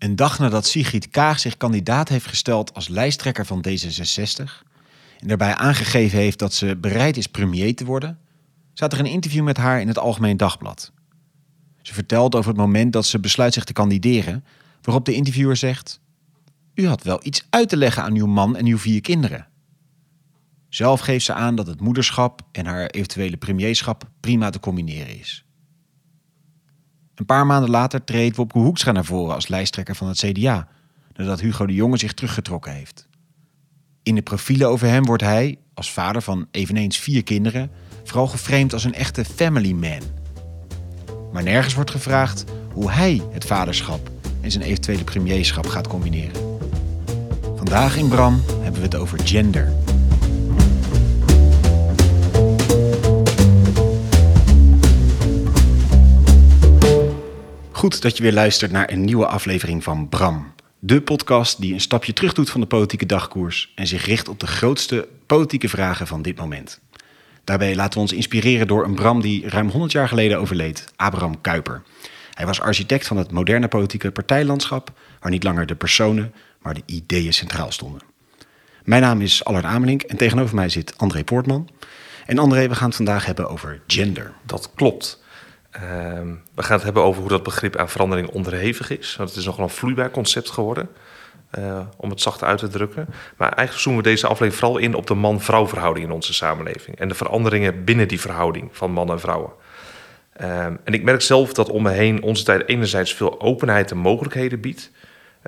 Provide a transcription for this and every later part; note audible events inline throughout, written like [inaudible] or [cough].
Een dag nadat Sigrid Kaag zich kandidaat heeft gesteld als lijsttrekker van D66 en daarbij aangegeven heeft dat ze bereid is premier te worden, staat er een interview met haar in het Algemeen Dagblad. Ze vertelt over het moment dat ze besluit zich te kandideren, waarop de interviewer zegt: U had wel iets uit te leggen aan uw man en uw vier kinderen. Zelf geeft ze aan dat het moederschap en haar eventuele premierschap prima te combineren is. Een paar maanden later treedt Wopke Hoekstra naar voren als lijsttrekker van het CDA, nadat Hugo de Jonge zich teruggetrokken heeft. In de profielen over hem wordt hij, als vader van eveneens vier kinderen, vooral geframed als een echte family man. Maar nergens wordt gevraagd hoe hij het vaderschap en zijn eventuele premierschap gaat combineren. Vandaag in Bram hebben we het over gender. Goed dat je weer luistert naar een nieuwe aflevering van Bram. De podcast die een stapje terug doet van de politieke dagkoers en zich richt op de grootste politieke vragen van dit moment. Daarbij laten we ons inspireren door een Bram die ruim 100 jaar geleden overleed, Abraham Kuyper. Hij was architect van het moderne politieke partijlandschap, waar niet langer de personen, maar de ideeën centraal stonden. Mijn naam is Allard Amelink en tegenover mij zit André Poortman. En André, we gaan het vandaag hebben over gender. Dat klopt. Ehm, we gaan het hebben over hoe dat begrip aan verandering onderhevig is. Want het is nogal een vloeibaar concept geworden, uh, om het zacht uit te drukken. Maar eigenlijk zoomen we deze aflevering vooral in op de man-vrouw verhouding in onze samenleving. En de veranderingen binnen die verhouding van mannen en vrouwen. Um, en ik merk zelf dat om me heen onze tijd enerzijds veel openheid en mogelijkheden biedt.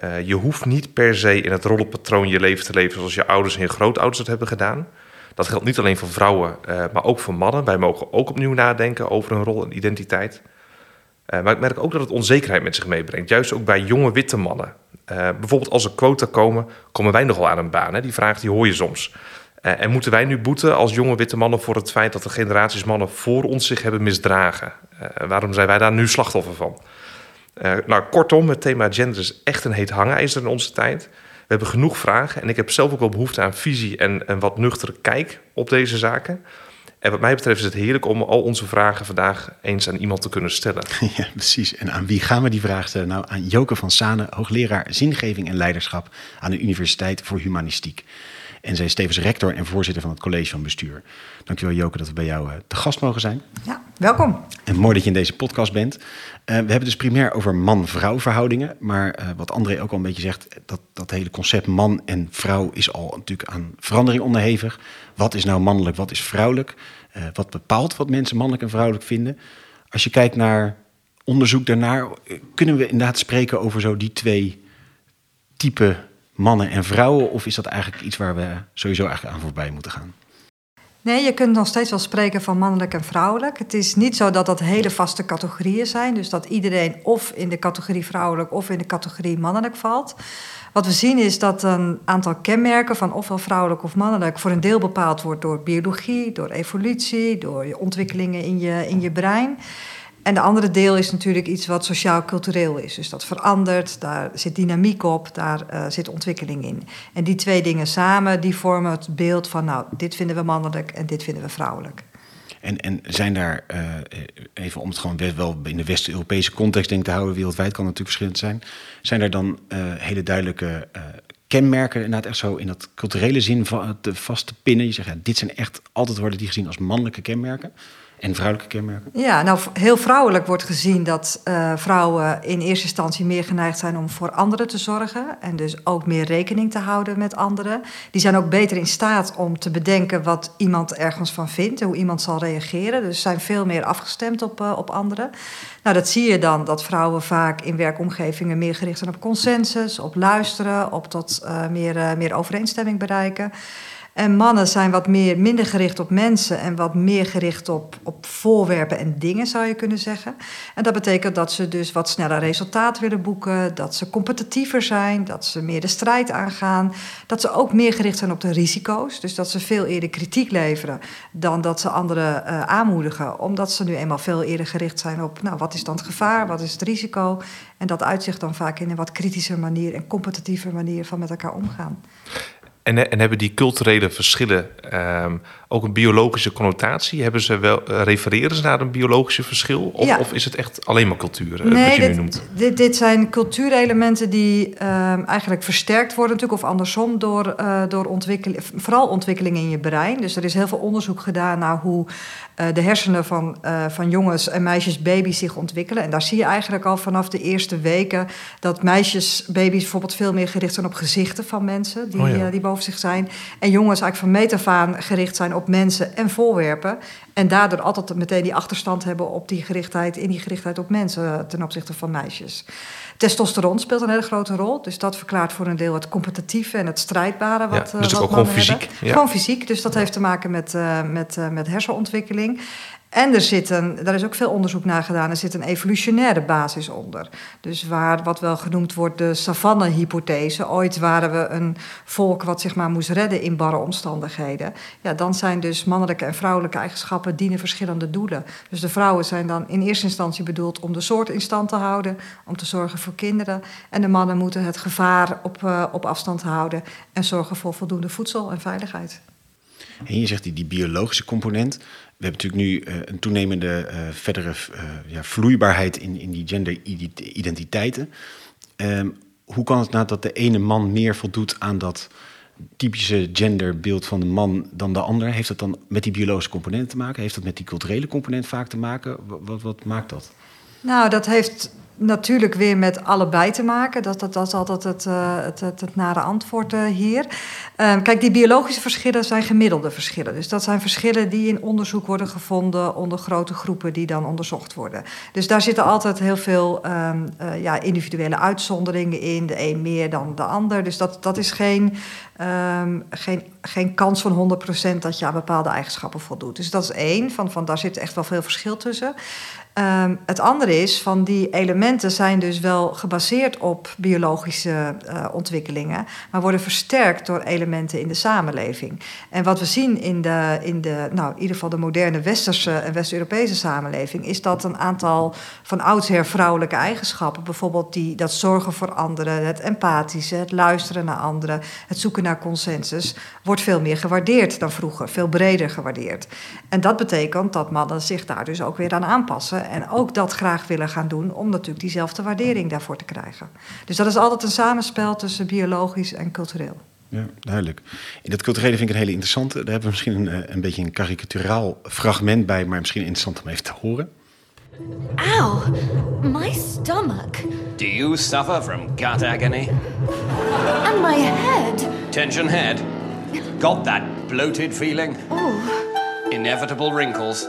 Uh, je hoeft niet per se in het rollenpatroon je leven te leven zoals je ouders en je grootouders dat hebben gedaan. Dat geldt niet alleen voor vrouwen, uh, maar ook voor mannen. Wij mogen ook opnieuw nadenken over hun rol en identiteit. Uh, maar ik merk ook dat het onzekerheid met zich meebrengt. Juist ook bij jonge witte mannen. Uh, bijvoorbeeld als er quota komen, komen wij nogal aan een baan. Hè? Die vraag die hoor je soms. en moeten wij nu boeten als jonge witte mannen voor het feit dat de generaties mannen voor ons zich hebben misdragen? waarom zijn wij daar nu slachtoffer van? nou, kortom, het thema gender is echt een heet hangijzer in onze tijd. We hebben genoeg vragen en ik heb zelf ook wel behoefte aan visie en een wat nuchtere kijk op deze zaken. En wat mij betreft is het heerlijk om al onze vragen vandaag eens aan iemand te kunnen stellen. [laughs] Ja, precies. En aan wie gaan we die vragen stellen? Nou, aan Joke van Sane, hoogleraar zingeving en leiderschap aan de Universiteit voor Humanistiek. En zij is tevens rector en voorzitter van het college van bestuur. Dankjewel Joke dat we bij jou uh, te gast mogen zijn. Ja, welkom. En mooi dat je in deze podcast bent. Uh, we hebben dus primair over man-vrouw verhoudingen. Maar uh, wat André ook al een beetje zegt, dat, dat hele concept man en vrouw is al natuurlijk aan verandering onderhevig. Wat is nou mannelijk, wat is vrouwelijk? wat bepaalt wat mensen mannelijk en vrouwelijk vinden? Als je kijkt naar onderzoek daarnaar, kunnen we inderdaad spreken over zo die twee typen mannen en vrouwen? Of is dat eigenlijk iets waar we sowieso eigenlijk aan voorbij moeten gaan? Nee, je kunt nog steeds wel spreken van mannelijk en vrouwelijk. Het is niet zo dat dat hele vaste categorieën zijn. Dus dat iedereen of in de categorie vrouwelijk of in de categorie mannelijk valt. Wat we zien is dat een aantal kenmerken van ofwel vrouwelijk of mannelijk voor een deel bepaald wordt door biologie, door evolutie, door je ontwikkelingen in je, in je brein. En de andere deel is natuurlijk iets wat sociaal-cultureel is. Dus dat verandert, daar zit dynamiek op, daar uh, zit ontwikkeling in. En die twee dingen samen, die vormen het beeld van... nou, dit vinden we mannelijk en dit vinden we vrouwelijk. En, en zijn daar, uh, even om het gewoon wel in de West-Europese context denk te houden... wereldwijd kan natuurlijk verschillend zijn... zijn er dan uh, hele duidelijke kenmerken, inderdaad echt zo in dat culturele zin van te vast te pinnen? Je zegt, ja, dit zijn echt, altijd worden die gezien als mannelijke kenmerken... En vrouwelijke kenmerken? Ja, nou heel vrouwelijk wordt gezien dat uh, vrouwen in eerste instantie meer geneigd zijn om voor anderen te zorgen. En dus ook meer rekening te houden met anderen. Die zijn ook beter in staat om te bedenken wat iemand ergens van vindt en hoe iemand zal reageren. Dus zijn veel meer afgestemd op, uh, op anderen. Nou, dat zie je dan dat vrouwen vaak in werkomgevingen meer gericht zijn op consensus, op luisteren, op tot uh, meer, meer overeenstemming bereiken. En mannen zijn wat meer, minder gericht op mensen en wat meer gericht op, op voorwerpen en dingen, zou je kunnen zeggen. En dat betekent dat ze dus wat sneller resultaat willen boeken, dat ze competitiever zijn, dat ze meer de strijd aangaan, dat ze ook meer gericht zijn op de risico's. Dus dat ze veel eerder kritiek leveren dan dat ze anderen uh, aanmoedigen, omdat ze nu eenmaal veel eerder gericht zijn op, nou, wat is dan het gevaar, wat is het risico? En dat uitzicht dan vaak in een wat kritischer manier en competitieve manier van met elkaar omgaan. En, en hebben die culturele verschillen ehm, ook een biologische connotatie? Hebben ze wel, uh, refereren ze naar een biologische verschil? Of, Ja. of is het echt alleen maar cultuur, eh, Nee, wat je nu dit, noemt? dit, dit zijn cultuurelementen die ehm, eigenlijk versterkt worden, natuurlijk, of andersom, door, eh, door ontwikkeling, vooral ontwikkeling in je brein. Dus er is heel veel onderzoek gedaan naar hoe eh, de hersenen van, eh, van jongens en meisjes, baby's zich ontwikkelen. En daar zie je eigenlijk al vanaf de eerste weken dat meisjes, baby's bijvoorbeeld veel meer gericht zijn op gezichten van mensen die, Oh ja. eh, die boven zich zijn. En jongens eigenlijk van meet af aan gericht zijn op mensen en voorwerpen. En daardoor altijd meteen die achterstand hebben op die gerichtheid, in die gerichtheid op mensen eh, ten opzichte van meisjes. Testosteron speelt een hele grote rol. Dus dat verklaart voor een deel het competitieve en het strijdbare. Wat, Ja, eh, dus wat ook gewoon fysiek, ja. Gewoon fysiek. Dus dat heeft te maken met, eh, met, eh, met hersenontwikkeling. En er zit een, daar is ook veel onderzoek naar gedaan, er zit een evolutionaire basis onder. Dus waar wat wel genoemd wordt de savanne-hypothese. Ooit waren we een volk wat zich maar moest redden in barre omstandigheden. Ja, dan zijn dus mannelijke en vrouwelijke eigenschappen dienen verschillende doelen. Dus de vrouwen zijn dan in eerste instantie bedoeld om de soort in stand te houden, om te zorgen voor kinderen. En de mannen moeten het gevaar op, eh, op afstand houden en zorgen voor voldoende voedsel en veiligheid. En je zegt die, die biologische component. We hebben natuurlijk nu eh, een toenemende eh, verdere eh, ja, vloeibaarheid in, in die genderidentiteiten. Ehm, hoe kan het nou dat de ene man meer voldoet aan dat typische genderbeeld van de man dan de ander? Heeft dat dan met die biologische component te maken? Heeft dat met die culturele component vaak te maken? Wat, wat maakt dat? Nou, dat heeft natuurlijk weer met allebei te maken. Dat, dat, dat is altijd het, eh, het, het, het nare antwoord eh, hier. Ehm, kijk, die biologische verschillen zijn gemiddelde verschillen. Dus dat zijn verschillen die in onderzoek worden gevonden onder grote groepen die dan onderzocht worden. Dus daar zitten altijd heel veel ehm, eh, ja, individuele uitzonderingen in. De een meer dan de ander. Dus dat, dat is geen, ehm, geen, geen kans van 100% dat je aan bepaalde eigenschappen voldoet. Dus dat is één. Van, van, daar zit echt wel veel verschil tussen. Um, het andere is van die elementen zijn dus wel gebaseerd op biologische uh, ontwikkelingen, maar worden versterkt door elementen in de samenleving. En wat we zien in de, in de nou, in ieder geval de moderne westerse en West-Europese samenleving, is dat een aantal van oudsher vrouwelijke eigenschappen, bijvoorbeeld die, dat zorgen voor anderen, het empathische, het luisteren naar anderen, het zoeken naar consensus, wordt veel meer gewaardeerd dan vroeger, veel breder gewaardeerd. En dat betekent dat mannen zich daar dus ook weer aan aanpassen en ook dat graag willen gaan doen om natuurlijk diezelfde waardering daarvoor te krijgen. Dus dat is altijd een samenspel tussen biologisch en cultureel. Ja, duidelijk. In dat culturele vind ik een hele interessante. Daar hebben we misschien een, eh, een beetje een karikaturaal fragment bij, maar misschien interessant om even te horen. Ow! My stomach. Do you suffer from gut agony? And my head. Tension head? Got that bloated feeling? Oh. Inevitable wrinkles?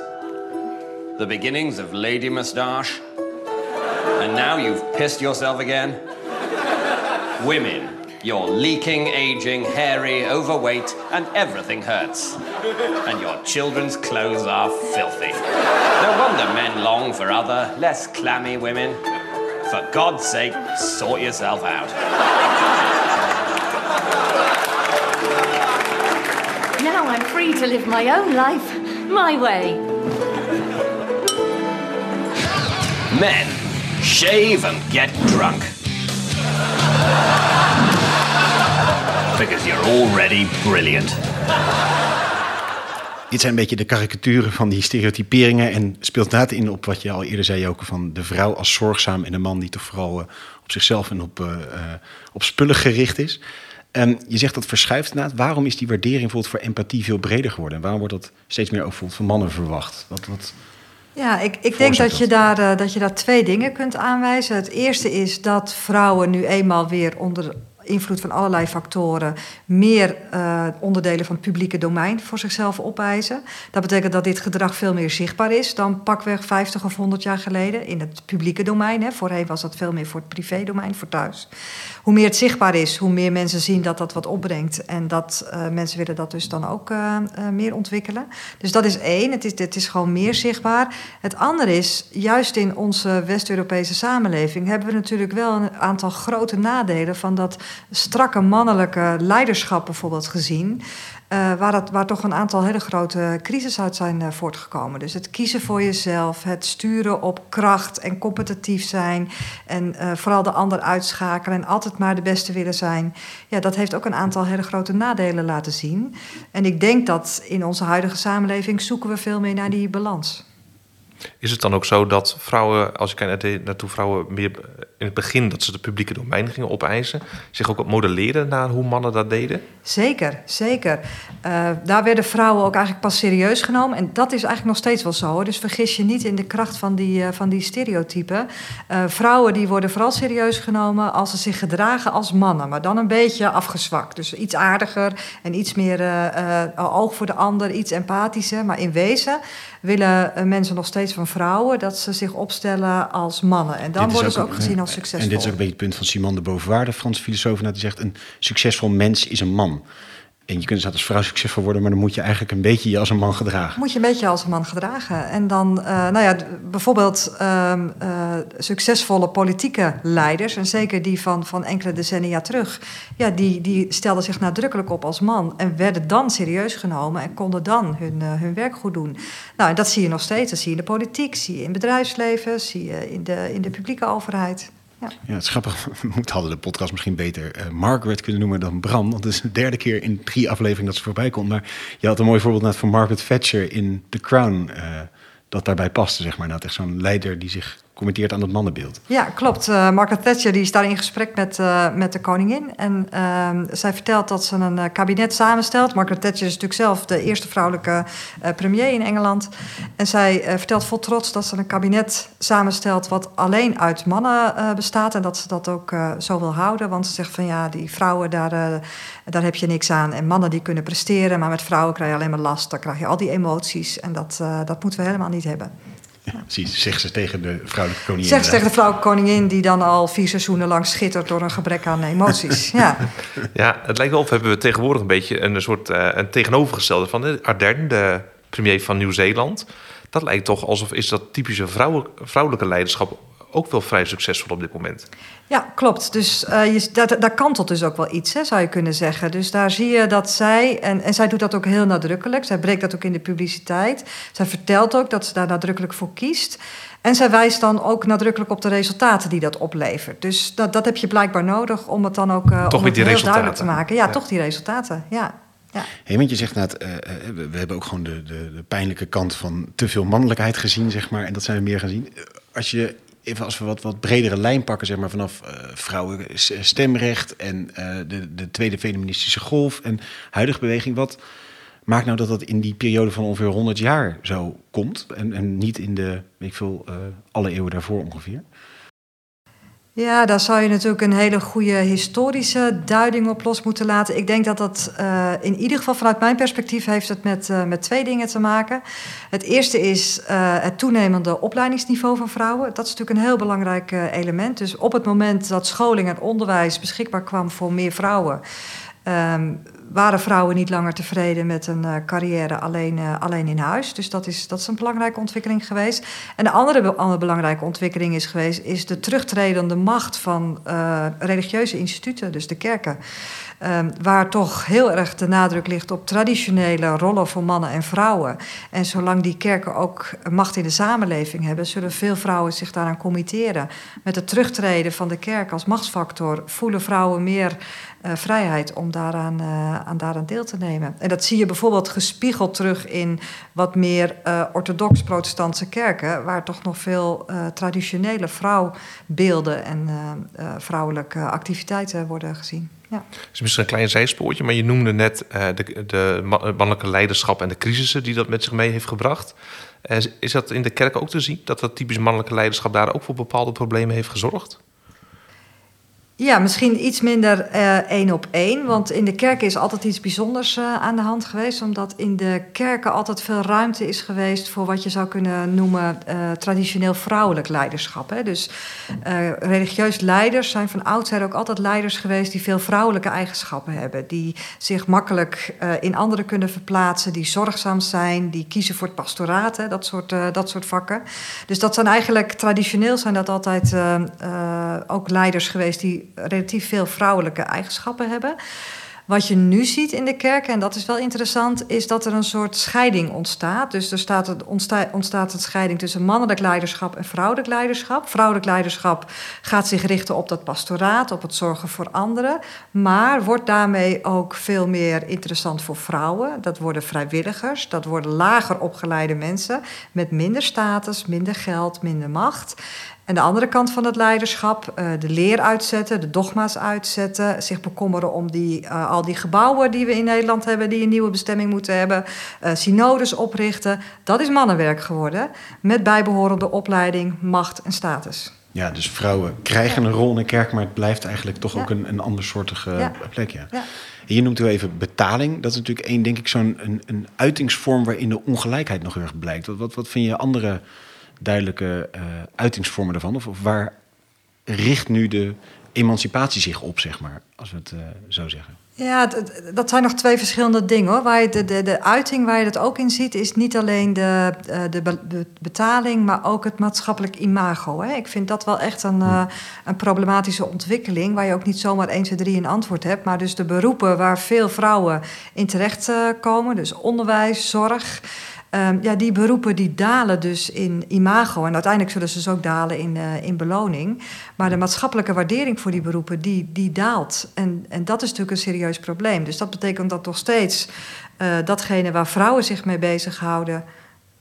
The beginnings of lady moustache? And now you've pissed yourself again? Women, you're leaking, aging, hairy, overweight, and everything hurts. And your children's clothes are filthy. No wonder men long for other, less clammy women. For God's sake, sort yourself out. Now I'm free to live my own life, my way. Men, shave and get drunk. Because you're already brilliant. Dit zijn een beetje de karikaturen van die stereotyperingen en speelt inderdaad in op wat je al eerder zei, ook van de vrouw als zorgzaam en de man die toch vooral uh, op zichzelf en op, uh, uh, op spullen gericht is. Um, je zegt dat verschuift inderdaad. Waarom is die waardering voor empathie veel breder geworden? En waarom wordt dat steeds meer ook van mannen verwacht? Wat ja, ik, ik denk dat je, daar, uh, dat je daar twee dingen kunt aanwijzen. Het eerste is dat vrouwen nu eenmaal weer onder invloed van allerlei factoren meer uh, onderdelen van het publieke domein voor zichzelf opeisen. Dat betekent dat dit gedrag veel meer zichtbaar is dan pakweg 50 of 100 jaar geleden in het publieke domein. Hè. Voorheen was dat veel meer voor het privédomein, voor thuis. Hoe meer het zichtbaar is, hoe meer mensen zien dat dat wat opbrengt. En dat uh, mensen willen dat dus dan ook uh, meer ontwikkelen. Dus dat is één, het is, het is gewoon meer zichtbaar. Het andere is, juist in onze West-Europese samenleving hebben we natuurlijk wel een aantal grote nadelen van dat strakke mannelijke leiderschap bijvoorbeeld gezien. Uh, waar, dat, waar toch een aantal hele grote crises uit zijn uh, voortgekomen. Dus het kiezen voor jezelf, het sturen op kracht en competitief zijn. En uh, vooral de ander uitschakelen en altijd maar de beste willen zijn. Ja, dat heeft ook een aantal hele grote nadelen laten zien. En ik denk dat in onze huidige samenleving zoeken we veel meer naar die balans. Is het dan ook zo dat vrouwen, als ik kijkt naartoe, vrouwen meer in het begin dat ze de publieke domein gingen opeisen, zich ook modelleren naar hoe mannen dat deden? Zeker, zeker. Uh, daar werden vrouwen ook eigenlijk pas serieus genomen. En dat is eigenlijk nog steeds wel zo. Dus vergis je niet in de kracht van die, uh, van die stereotypen. Uh, vrouwen die worden vooral serieus genomen als ze zich gedragen als mannen, maar dan een beetje afgezwakt. Dus iets aardiger en iets meer oog voor de ander, iets empathischer. Maar in wezen willen mensen nog steeds van vrouwen dat ze zich opstellen als mannen. En dan worden ze ook, gezien als succesvol. En dit is ook een beetje het punt van Simone de Beauvoir, de Franse filosoof, die zegt: een succesvol mens is een man. En je kunt dus als vrouw succesvol worden, maar dan moet je eigenlijk een beetje je als een man gedragen. Moet je een beetje als een man gedragen. En dan, uh, nou ja, bijvoorbeeld uh, uh, succesvolle politieke leiders, en zeker die van, van enkele decennia terug, ja, die, die stelden zich nadrukkelijk op als man en werden dan serieus genomen en konden dan hun, hun werk goed doen. Nou, en dat zie je nog steeds. Dat zie je in de politiek, zie je in het bedrijfsleven, zie je in de, in de publieke overheid. Ja. het is grappig. [laughs] We hadden de podcast misschien beter uh, Margaret kunnen noemen dan Bram. Want het is de derde keer in drie afleveringen dat ze voorbij komt. Maar je had een mooi voorbeeld net van Margaret Thatcher in The Crown. Uh, dat daarbij paste, zeg maar. Nou, echt zo'n leider die zich commenteert aan het mannenbeeld. Ja, klopt. Uh, Margaret Thatcher die is daar in gesprek met, uh, met de koningin. En uh, zij vertelt dat ze een kabinet samenstelt. Margaret Thatcher is natuurlijk zelf de eerste vrouwelijke premier in Engeland. En zij vertelt vol trots dat ze een kabinet samenstelt... wat alleen uit mannen bestaat. En dat ze dat ook zo wil houden. Want ze zegt van ja, die vrouwen, daar, daar heb je niks aan. En mannen die kunnen presteren, maar met vrouwen krijg je alleen maar last. Dan krijg je al die emoties. En dat, dat moeten we helemaal niet hebben. Ja, precies, zegt ze tegen de vrouwelijke koningin. Zegt ze tegen de vrouwelijke koningin die dan al vier seizoenen lang schittert door een gebrek aan emoties. [laughs] Ja, ja het lijkt wel of hebben we tegenwoordig een beetje een soort uh, een tegenovergestelde van de Ardern, de premier van Nieuw-Zeeland. Dat lijkt toch alsof is dat typische vrouwelijke leiderschap ook wel vrij succesvol op dit moment. Ja, klopt. Dus uh, je, daar, daar kantelt dus ook wel iets, hè, zou je kunnen zeggen. Dus daar zie je dat zij, en, en zij doet dat ook heel nadrukkelijk, zij breekt dat ook in de publiciteit. Zij vertelt ook dat ze daar nadrukkelijk voor kiest. En zij wijst dan ook nadrukkelijk op de resultaten die dat oplevert. Dus dat, dat heb je blijkbaar nodig om het dan ook uh, toch om het die heel resultaten. duidelijk te maken. Ja, ja, toch die resultaten. Ja. Ja. Hey, want je zegt nou, uh, we, we, hebben ook gewoon de, de, de, pijnlijke kant van te veel mannelijkheid gezien, zeg maar. En dat zijn we meer gaan zien. Als je even als we wat, wat bredere lijn pakken, zeg maar, vanaf uh, vrouwen stemrecht en uh, de, de tweede feministische golf en huidige beweging. Wat maakt nou dat dat in die periode van ongeveer 100 jaar zo komt en, en niet in de, ik veel, uh, alle eeuwen daarvoor ongeveer? Ja, daar zou je natuurlijk een hele goede historische duiding op los moeten laten. Ik denk dat dat uh, in ieder geval vanuit mijn perspectief heeft het met, uh, met twee dingen te maken. Het eerste is uh, het toenemende opleidingsniveau van vrouwen. Dat is natuurlijk een heel belangrijk element. Dus op het moment dat scholing en onderwijs beschikbaar kwam voor meer vrouwen. Um, waren vrouwen niet langer tevreden met een uh, carrière alleen, uh, alleen in huis. Dus dat is, dat is een belangrijke ontwikkeling geweest. En de andere, andere belangrijke ontwikkeling is geweest... is de terugtredende macht van uh, religieuze instituten, dus de kerken. Um, waar toch heel erg de nadruk ligt op traditionele rollen voor mannen en vrouwen. En zolang die kerken ook macht in de samenleving hebben, zullen veel vrouwen zich daaraan committeren. Met het terugtreden van de kerk als machtsfactor voelen vrouwen meer uh, vrijheid om daaraan, uh, aan daaraan deel te nemen. En dat zie je bijvoorbeeld gespiegeld terug in wat meer uh, orthodox-protestantse kerken, waar toch nog veel traditionele vrouwbeelden en vrouwelijke activiteiten worden gezien. Ja. Het is misschien een klein zijspoortje, maar je noemde net de, de, mannelijke leiderschap en de crisissen die dat met zich mee heeft gebracht. Is dat in de kerk ook te zien, dat dat typisch mannelijke leiderschap daar ook voor bepaalde problemen heeft gezorgd? Ja, misschien iets minder uh, één op één. Want in de kerken is altijd iets bijzonders uh, aan de hand geweest. Omdat in de kerken altijd veel ruimte is geweest voor wat je zou kunnen noemen uh, traditioneel vrouwelijk leiderschap. Hè. Dus religieus leiders zijn van oudsher ook altijd leiders geweest die veel vrouwelijke eigenschappen hebben. Die zich makkelijk in anderen kunnen verplaatsen, die zorgzaam zijn, die kiezen voor het pastoraat, hè, dat, soort, dat soort vakken. Dus dat zijn eigenlijk traditioneel zijn dat altijd ook leiders geweest die relatief veel vrouwelijke eigenschappen hebben. Wat je nu ziet in de kerk, en dat is wel interessant, is dat er een soort scheiding ontstaat. Dus er staat ontstaat een scheiding tussen mannelijk leiderschap en vrouwelijk leiderschap. Vrouwelijk leiderschap gaat zich richten op dat pastoraat, op het zorgen voor anderen. Maar wordt daarmee ook veel meer interessant voor vrouwen. Dat worden vrijwilligers, dat worden lager opgeleide mensen met minder status, minder geld, minder macht. En de andere kant van het leiderschap, uh, de leer uitzetten, de dogma's uitzetten, zich bekommeren om die, uh, al die gebouwen die we in Nederland hebben, die een nieuwe bestemming moeten hebben, uh, synodes oprichten. Dat is mannenwerk geworden, met bijbehorende opleiding, macht en status. Ja, dus vrouwen krijgen een rol in de kerk, maar het blijft eigenlijk toch ja. ook een, een andersoortige ja. plek. Ja. ja. Je noemt u even betaling. Dat is natuurlijk één, denk ik, zo'n een, een uitingsvorm waarin de ongelijkheid nog heel erg blijkt. Wat, wat, wat vind je andere duidelijke uh, uitingsvormen daarvan? Of, of, waar richt nu de emancipatie zich op, zeg maar, als we het uh, zo zeggen? Ja, dat zijn nog twee verschillende dingen hoor. Waar je de, de, de uiting waar je dat ook in ziet, is niet alleen de, eh, de, de betaling, maar ook het maatschappelijk imago. Hè. Ik vind dat wel echt een, uh, een problematische ontwikkeling, waar je ook niet zomaar 1, 2, 3 een antwoord hebt. Maar dus de beroepen waar veel vrouwen in terechtkomen, komen, dus onderwijs, zorg. Um, ja, die beroepen die dalen dus in imago. En uiteindelijk zullen ze dus ook dalen in, uh, in beloning. Maar de maatschappelijke waardering voor die beroepen, die, die daalt. En, en dat is natuurlijk een serieus probleem. Dus dat betekent dat nog steeds uh, datgene waar vrouwen zich mee bezighouden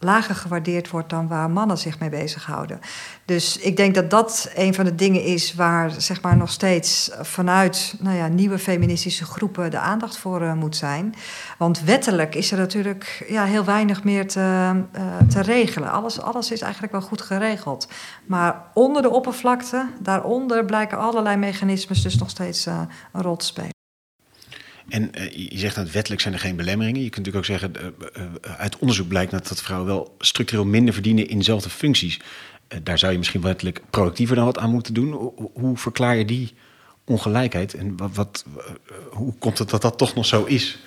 lager gewaardeerd wordt dan waar mannen zich mee bezighouden. Dus ik denk dat dat een van de dingen is waar zeg maar, nog steeds vanuit nou ja, nieuwe feministische groepen de aandacht voor uh, moet zijn. Want wettelijk is er natuurlijk ja, heel weinig meer te, uh, te regelen. Alles, alles is eigenlijk wel goed geregeld. Maar onder de oppervlakte, daaronder blijken allerlei mechanismes dus nog steeds uh, een rol te spelen. En uh, je zegt dat wettelijk zijn er geen belemmeringen. Je kunt natuurlijk ook zeggen, uh, uit onderzoek blijkt dat, dat vrouwen wel structureel minder verdienen in dezelfde functies. daar zou je misschien wettelijk productiever dan wat aan moeten doen. Hoe, verklaar je die ongelijkheid en wat, wat hoe komt het dat dat toch nog zo is?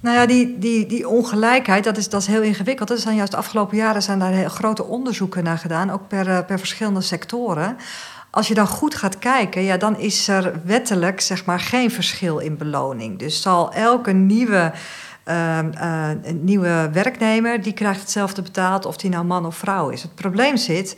Nou ja, die, die, die ongelijkheid, dat is, dat is heel ingewikkeld. Er zijn juist de afgelopen jaren zijn daar grote onderzoeken naar gedaan, ook per, per verschillende sectoren. Als je dan goed gaat kijken, ja, dan is er wettelijk zeg maar, geen verschil in beloning. Dus zal elke nieuwe, uh, uh, nieuwe werknemer, die krijgt hetzelfde betaald of die nou man of vrouw is. Het probleem zit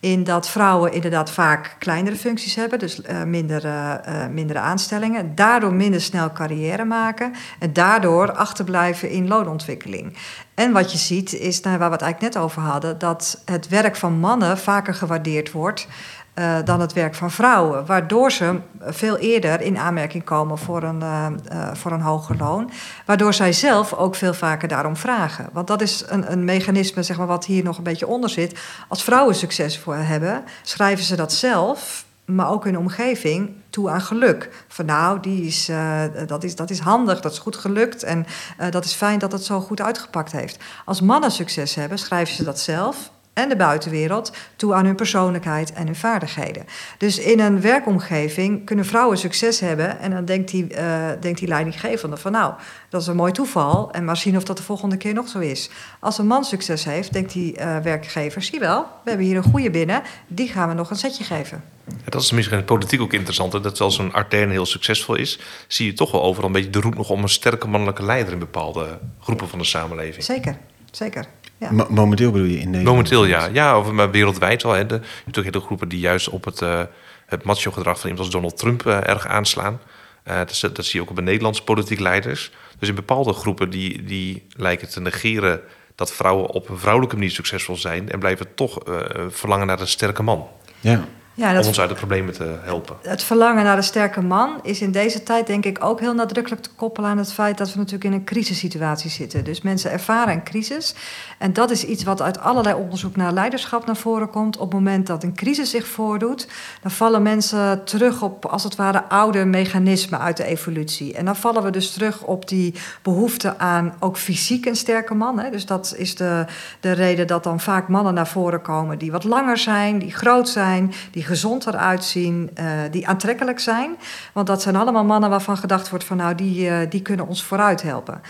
in dat vrouwen inderdaad vaak kleinere functies hebben, dus uh, minder, uh, mindere aanstellingen, daardoor minder snel carrière maken en daardoor achterblijven in loonontwikkeling. En wat je ziet is, nou, waar we het eigenlijk net over hadden, dat het werk van mannen vaker gewaardeerd wordt uh, dan het werk van vrouwen. Waardoor ze veel eerder in aanmerking komen voor een, uh, uh, voor een hoger loon. Waardoor zij zelf ook veel vaker daarom vragen. Want dat is een, een mechanisme zeg maar, wat hier nog een beetje onder zit. Als vrouwen succes voor hebben, schrijven ze dat zelf maar ook hun omgeving toe aan geluk. Van nou, die is, dat, is, dat is handig, dat is goed gelukt en dat is fijn dat het zo goed uitgepakt heeft. Als mannen succes hebben, schrijven ze dat zelf en de buitenwereld toe aan hun persoonlijkheid en hun vaardigheden. Dus in een werkomgeving kunnen vrouwen succes hebben en dan denkt die, uh, denkt die leidinggevende van nou, dat is een mooi toeval en maar zien of dat de volgende keer nog zo is. Als een man succes heeft, denkt die uh, werkgever, zie wel, we hebben hier een goede binnen, die gaan we nog een setje geven. Ja, dat is misschien in de politiek ook interessant. Dat als een Artern heel succesvol is, zie je toch wel overal een beetje de roep nog om een sterke mannelijke leider in bepaalde groepen van de samenleving. Zeker, zeker. Ja. momenteel bedoel je in Nederland? Momenteel ja, ja of maar wereldwijd wel. Hè. De, je hebt ook hele groepen die juist op het, uh, het macho-gedrag van iemand als Donald Trump uh, erg aanslaan. Uh, dat, dat, zie je ook bij Nederlandse politiek leiders. Dus in bepaalde groepen die, die lijken te negeren dat vrouwen op een vrouwelijke manier succesvol zijn en blijven toch verlangen naar een sterke man. Ja. Ja, dat, om ons uit de problemen te helpen. Het verlangen naar de sterke man is in deze tijd denk ik ook heel nadrukkelijk te koppelen aan het feit dat we natuurlijk in een crisissituatie zitten. Dus mensen ervaren een crisis. En dat is iets wat uit allerlei onderzoek naar leiderschap naar voren komt. Op het moment dat een crisis zich voordoet, dan vallen mensen terug op als het ware oude mechanismen uit de evolutie. En dan vallen we dus terug op die behoefte aan ook fysiek een sterke man. Hè. Dus dat is de, de reden dat dan vaak mannen naar voren komen die wat langer zijn, die groot zijn, die die gezond eruit eh, die aantrekkelijk zijn. Want dat zijn allemaal mannen waarvan gedacht wordt van nou, die, eh, die kunnen ons vooruit helpen.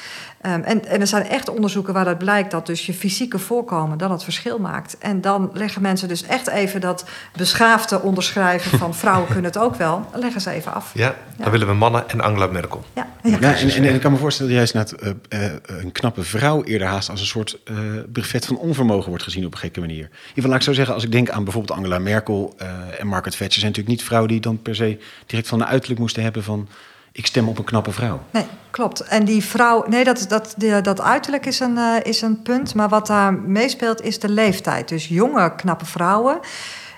Ehm, en, en er zijn echt onderzoeken waaruit blijkt dat dus je fysieke voorkomen dan het verschil maakt. En dan leggen mensen dus echt even dat beschaafde onderschrijven van [laughs] vrouwen kunnen het ook wel, leggen ze even af. Ja, dan willen we mannen en Angela Merkel. Ja, ja. Ja, en, en, en ik kan me voorstellen dat juist net, eh, eh, een knappe vrouw eerder haast als een soort eh brevet van onvermogen wordt gezien op een gekke manier. In ieder geval, laat ik zo zeggen, als ik denk aan bijvoorbeeld Angela Merkel eh, en Margaret Thatcher, zijn natuurlijk niet vrouwen die dan per se direct van een uiterlijk moesten hebben van ik stem op een knappe vrouw. Nee, klopt. En die vrouw, nee, dat, dat, dat uiterlijk is een, eh, is een punt. Maar wat daar meespeelt is de leeftijd. Dus jonge, knappe vrouwen.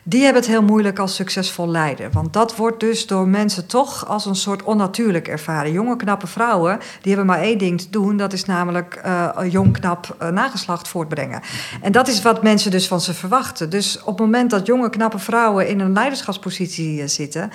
Die hebben het heel moeilijk als succesvol leider. Want dat wordt dus door mensen toch als een soort onnatuurlijk ervaren. Jonge, knappe vrouwen, die hebben maar één ding te doen. Dat is namelijk een jong, knap eh, nageslacht voortbrengen. En dat is wat mensen dus van ze verwachten. Dus op het moment dat jonge, knappe vrouwen in een leiderschapspositie zitten...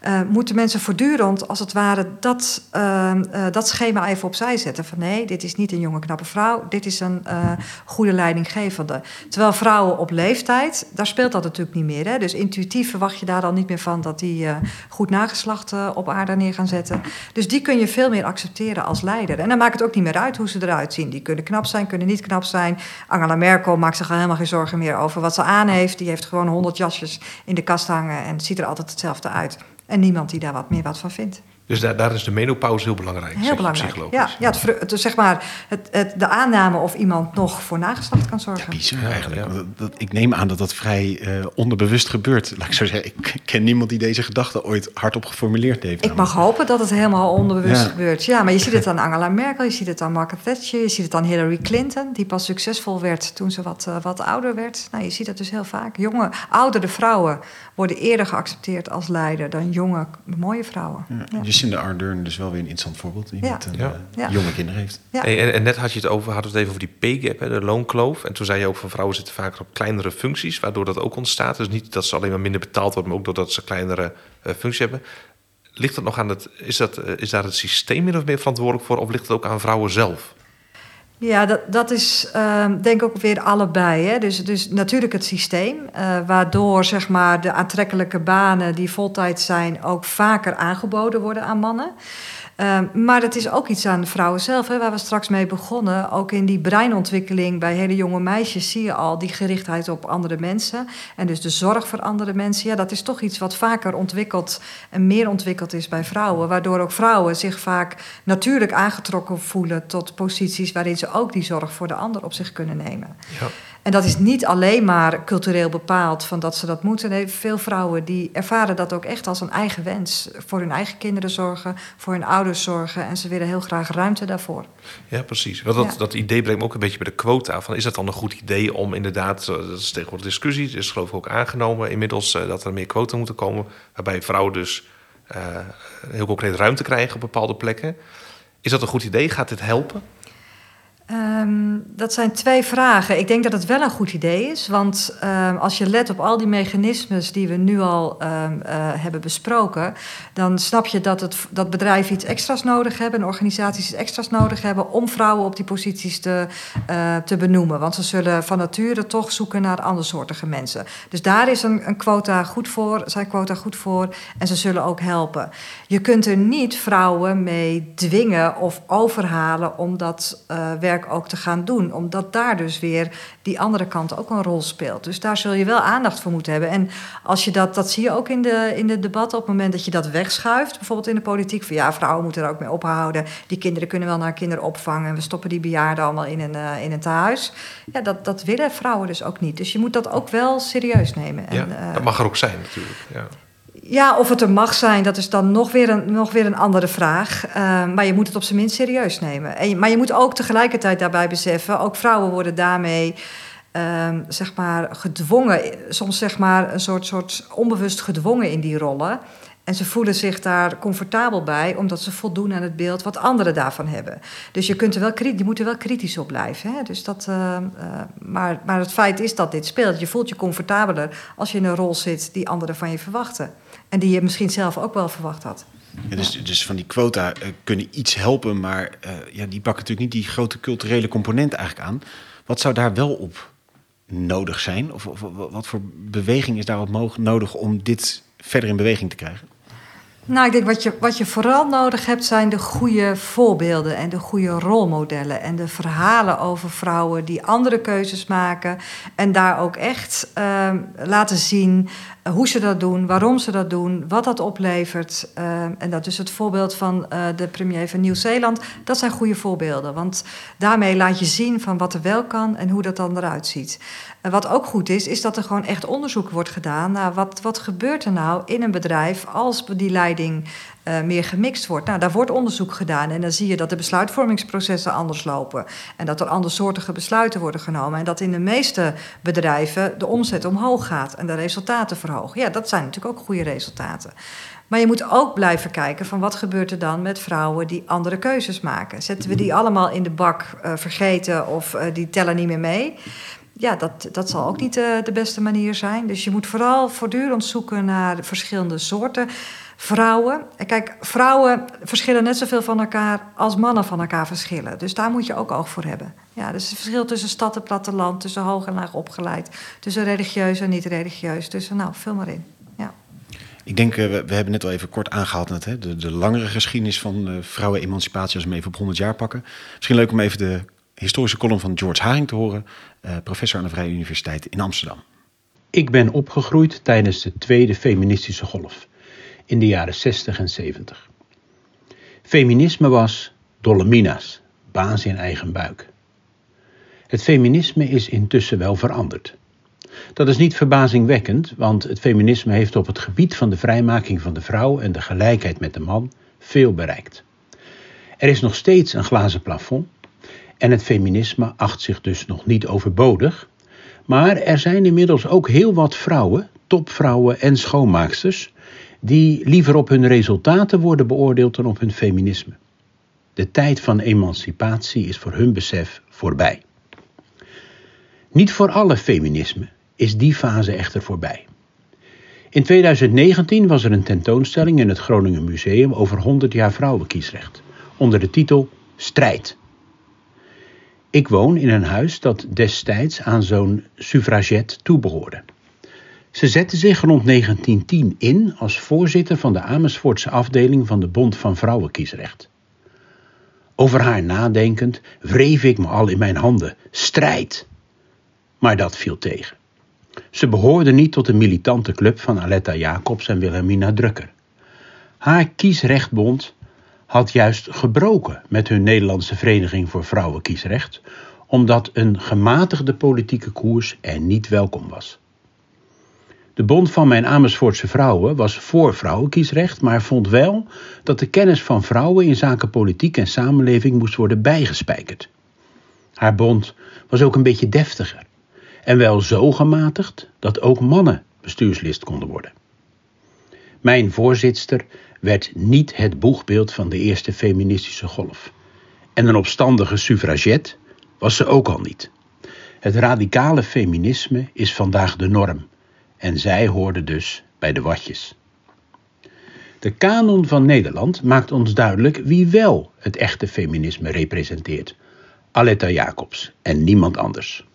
eh, moeten mensen voortdurend, als het ware, dat, eh, eh, dat schema even opzij zetten. Van nee, dit is niet een jonge, knappe vrouw. Dit is een eh, goede leidinggevende. Terwijl vrouwen op leeftijd, daar speelt dat natuurlijk niet meer. Hè? Dus intuïtief verwacht je daar al niet meer van... dat die goed nageslacht op aarde neer gaan zetten. Dus die kun je veel meer accepteren als leider. En dan maakt het ook niet meer uit hoe ze eruit zien. Die kunnen knap zijn, kunnen niet knap zijn. Angela Merkel maakt zich al helemaal geen zorgen meer over wat ze aan heeft. Die heeft gewoon honderd jasjes in de kast hangen... en ziet er altijd hetzelfde uit. En niemand die daar wat meer wat van vindt. Dus daar, daar is de menopauze heel belangrijk. Heel belangrijk. Psychologisch. Ja, ja het, zeg maar het, het, de aanname of iemand nog voor nageslacht kan zorgen. Bizar Ja, eigenlijk. ja. Dat, dat- ik neem aan dat dat vrij eh, onderbewust gebeurt. Laat ik zo zeggen, ik ken niemand die deze gedachte ooit hardop geformuleerd heeft. Ik mag hopen dat het helemaal onbewust Ja. gebeurt. Ja, maar je ziet het aan Angela Merkel, je ziet het aan Margaret Thatcher, je ziet het aan Hillary Clinton, die pas succesvol werd toen ze wat, eh, wat ouder werd. Nou, je ziet dat dus heel vaak. Jonge, oudere vrouwen worden eerder geaccepteerd als leider dan jonge, mooie vrouwen. Ja, Jacinda Ardern dus wel weer een interessant voorbeeld. Die Ja. met een, Ja. eh, Ja. jonge kinderen heeft. Ja. Hey, en, en net had je het over, hadden we het even over die pay gap, hè, de loonkloof. En toen zei je ook van vrouwen zitten vaker op kleinere functies, waardoor dat ook ontstaat. Dus niet dat ze alleen maar minder betaald worden, maar ook doordat ze kleinere eh functies hebben. Ligt dat nog aan het, is, dat, eh, is daar het systeem min of meer verantwoordelijk voor, of ligt het ook aan vrouwen zelf? Ja, dat, dat is ehm, denk ik ook weer allebei. Hè? Dus, dus natuurlijk het systeem, eh, waardoor zeg maar, de aantrekkelijke banen die voltijd zijn ook vaker aangeboden worden aan mannen. Ehm, maar het is ook iets aan de vrouwen zelf, hè, waar we straks mee begonnen. Ook in die breinontwikkeling bij hele jonge meisjes zie je al die gerichtheid op andere mensen. En dus de zorg voor andere mensen. Ja, dat is toch iets wat vaker ontwikkeld en meer ontwikkeld is bij vrouwen. Waardoor ook vrouwen zich vaak natuurlijk aangetrokken voelen tot posities waarin ze ook die zorg voor de ander op zich kunnen nemen. Ja. En dat is niet alleen maar cultureel bepaald van dat ze dat moeten. Nee, veel vrouwen die ervaren dat ook echt als een eigen wens. Voor hun eigen kinderen zorgen, voor hun ouders zorgen. En ze willen heel graag ruimte daarvoor. Ja, precies. Want dat, Ja. dat idee brengt me ook een beetje bij de quota. Van, is dat dan een goed idee om inderdaad, eh, dat is tegenwoordig discussie, het is geloof ik ook aangenomen inmiddels eh, dat er meer quota moeten komen, waarbij vrouwen dus eh, heel concreet ruimte krijgen op bepaalde plekken. Is dat een goed idee? Gaat dit helpen? Ehm, dat zijn twee vragen. Ik denk dat het wel een goed idee is. Want ehm, als je let op al die mechanismes die we nu al ehm, eh, hebben besproken, dan snap je dat, het, dat bedrijven iets extra's nodig hebben en organisaties iets extra's nodig hebben om vrouwen op die posities te, eh, te benoemen. Want ze zullen van nature toch zoeken naar andersoortige mensen. Dus daar is een, een quota goed voor, zijn quota goed voor en ze zullen ook helpen. Je kunt er niet vrouwen mee dwingen of overhalen om dat eh, werk ook te gaan doen. Omdat daar dus weer die andere kant ook een rol speelt. Dus daar zul je wel aandacht voor moeten hebben. En als je dat, dat zie je ook in de, in de debatten. Op het moment dat je dat wegschuift, bijvoorbeeld in de politiek. Van ja, vrouwen moeten er ook mee ophouden. Die kinderen kunnen wel naar kinderopvang. En we stoppen die bejaarden allemaal in een, eh, in een tehuis. Ja, dat, dat willen vrouwen dus ook niet. Dus je moet dat ook wel serieus nemen. En, ja, eh, dat mag er ook zijn natuurlijk. Ja. Ja, of het er mag zijn, dat is dan nog weer een, nog weer een andere vraag. Eh, maar je moet het op zijn minst serieus nemen. En, maar je moet ook tegelijkertijd daarbij beseffen... ook vrouwen worden daarmee ehm, zeg maar gedwongen... soms zeg maar een soort, soort onbewust gedwongen in die rollen... En ze voelen zich daar comfortabel bij, omdat ze voldoen aan het beeld wat anderen daarvan hebben. Dus je, kunt er wel, je moet er wel kritisch op blijven. Hè? Dus dat, eh, eh, maar, maar het feit is dat dit speelt. Je voelt je comfortabeler als je in een rol zit die anderen van je verwachten. En die je misschien zelf ook wel verwacht had. Ja, dus, dus van die quota eh, kunnen iets helpen, maar eh, ja, die pakken natuurlijk niet die grote culturele component eigenlijk aan. Wat zou daar wel op nodig zijn? Of, of wat voor beweging is daarop nodig om dit verder in beweging te krijgen? Nou, ik denk wat je, wat je vooral nodig hebt zijn de goede voorbeelden en de goede rolmodellen. En de verhalen over vrouwen die andere keuzes maken. En daar ook echt uh, laten zien hoe ze dat doen, waarom ze dat doen, wat dat oplevert. Uh, en dat is het voorbeeld van uh, de premier van Nieuw-Zeeland. Dat zijn goede voorbeelden, want daarmee laat je zien van wat er wel kan en hoe dat dan eruit ziet. Wat ook goed is, is dat er gewoon echt onderzoek wordt gedaan naar wat, wat gebeurt er nou in een bedrijf als die leiding uh, meer gemixt wordt. Nou, daar wordt onderzoek gedaan en dan zie je dat de besluitvormingsprocessen anders lopen en dat er andersoortige besluiten worden genomen en dat in de meeste bedrijven de omzet omhoog gaat en de resultaten verhogen. Ja, dat zijn natuurlijk ook goede resultaten. Maar je moet ook blijven kijken van wat gebeurt er dan met vrouwen die andere keuzes maken. Zetten we die allemaal in de bak uh, vergeten of uh, die tellen niet meer mee? ja, dat, dat zal ook niet de beste manier zijn. Dus je moet vooral voortdurend zoeken naar verschillende soorten vrouwen. Kijk, vrouwen verschillen net zoveel van elkaar als mannen van elkaar verschillen. Dus daar moet je ook oog voor hebben. Ja, dus het verschil tussen stad en platteland, tussen hoog en laag opgeleid, tussen religieus en niet religieus. Tussen, nou, vul maar in. Ja. Ik denk, uh, we, we, hebben net al even kort aangehaald net, hè, de, de langere geschiedenis van uh, vrouwenemancipatie, als we hem even op 100 jaar pakken. Misschien leuk om even de historische column van George Haring te horen, uh, professor aan de Vrije Universiteit in Amsterdam. Ik ben opgegroeid tijdens de tweede feministische golf in de jaren 60 en 70. Feminisme was Dolomina's, baas in eigen buik. Het feminisme is intussen wel veranderd. Dat is niet verbazingwekkend, want het feminisme heeft op het gebied van de vrijmaking van de vrouw en de gelijkheid met de man veel bereikt. Er is nog steeds een glazen plafond en het feminisme acht zich dus nog niet overbodig, maar er zijn inmiddels ook heel wat vrouwen, topvrouwen en schoonmaaksters, die liever op hun resultaten worden beoordeeld dan op hun feminisme. De tijd van emancipatie is voor hun besef voorbij. Niet voor alle feminisme is die fase echter voorbij. In 2019 was er een tentoonstelling in het Groningen Museum over 100 jaar vrouwenkiesrecht, onder de titel Strijd. Ik woon in een huis dat destijds aan zo'n suffraget toebehoorde. Ze zette zich rond 1910 in als voorzitter van de Amersfoortse afdeling van de Bond van Vrouwenkiesrecht. Over haar nadenkend wreef ik me al in mijn handen: strijd! Maar dat viel tegen. Ze behoorde niet tot de militante club van Aletta Jacobs en Wilhelmina Drucker. Haar kiesrechtbond had juist gebroken met hun Nederlandse Vereniging voor Vrouwenkiesrecht, omdat een gematigde politieke koers er niet welkom was. De bond van mijn Amersfoortse vrouwen was voor vrouwenkiesrecht, maar vond wel dat de kennis van vrouwen in zaken politiek en samenleving moest worden bijgespijkerd. Haar bond was ook een beetje deftiger en wel zo gematigd dat ook mannen bestuurslid konden worden. Mijn voorzitster werd niet het boegbeeld van de eerste feministische golf. En een opstandige suffraget was ze ook al niet. Het radicale feminisme is vandaag de norm en zij hoorde dus bij de watjes. De kanon van Nederland maakt ons duidelijk wie wel het echte feminisme representeert. Aletta Jacobs en niemand anders.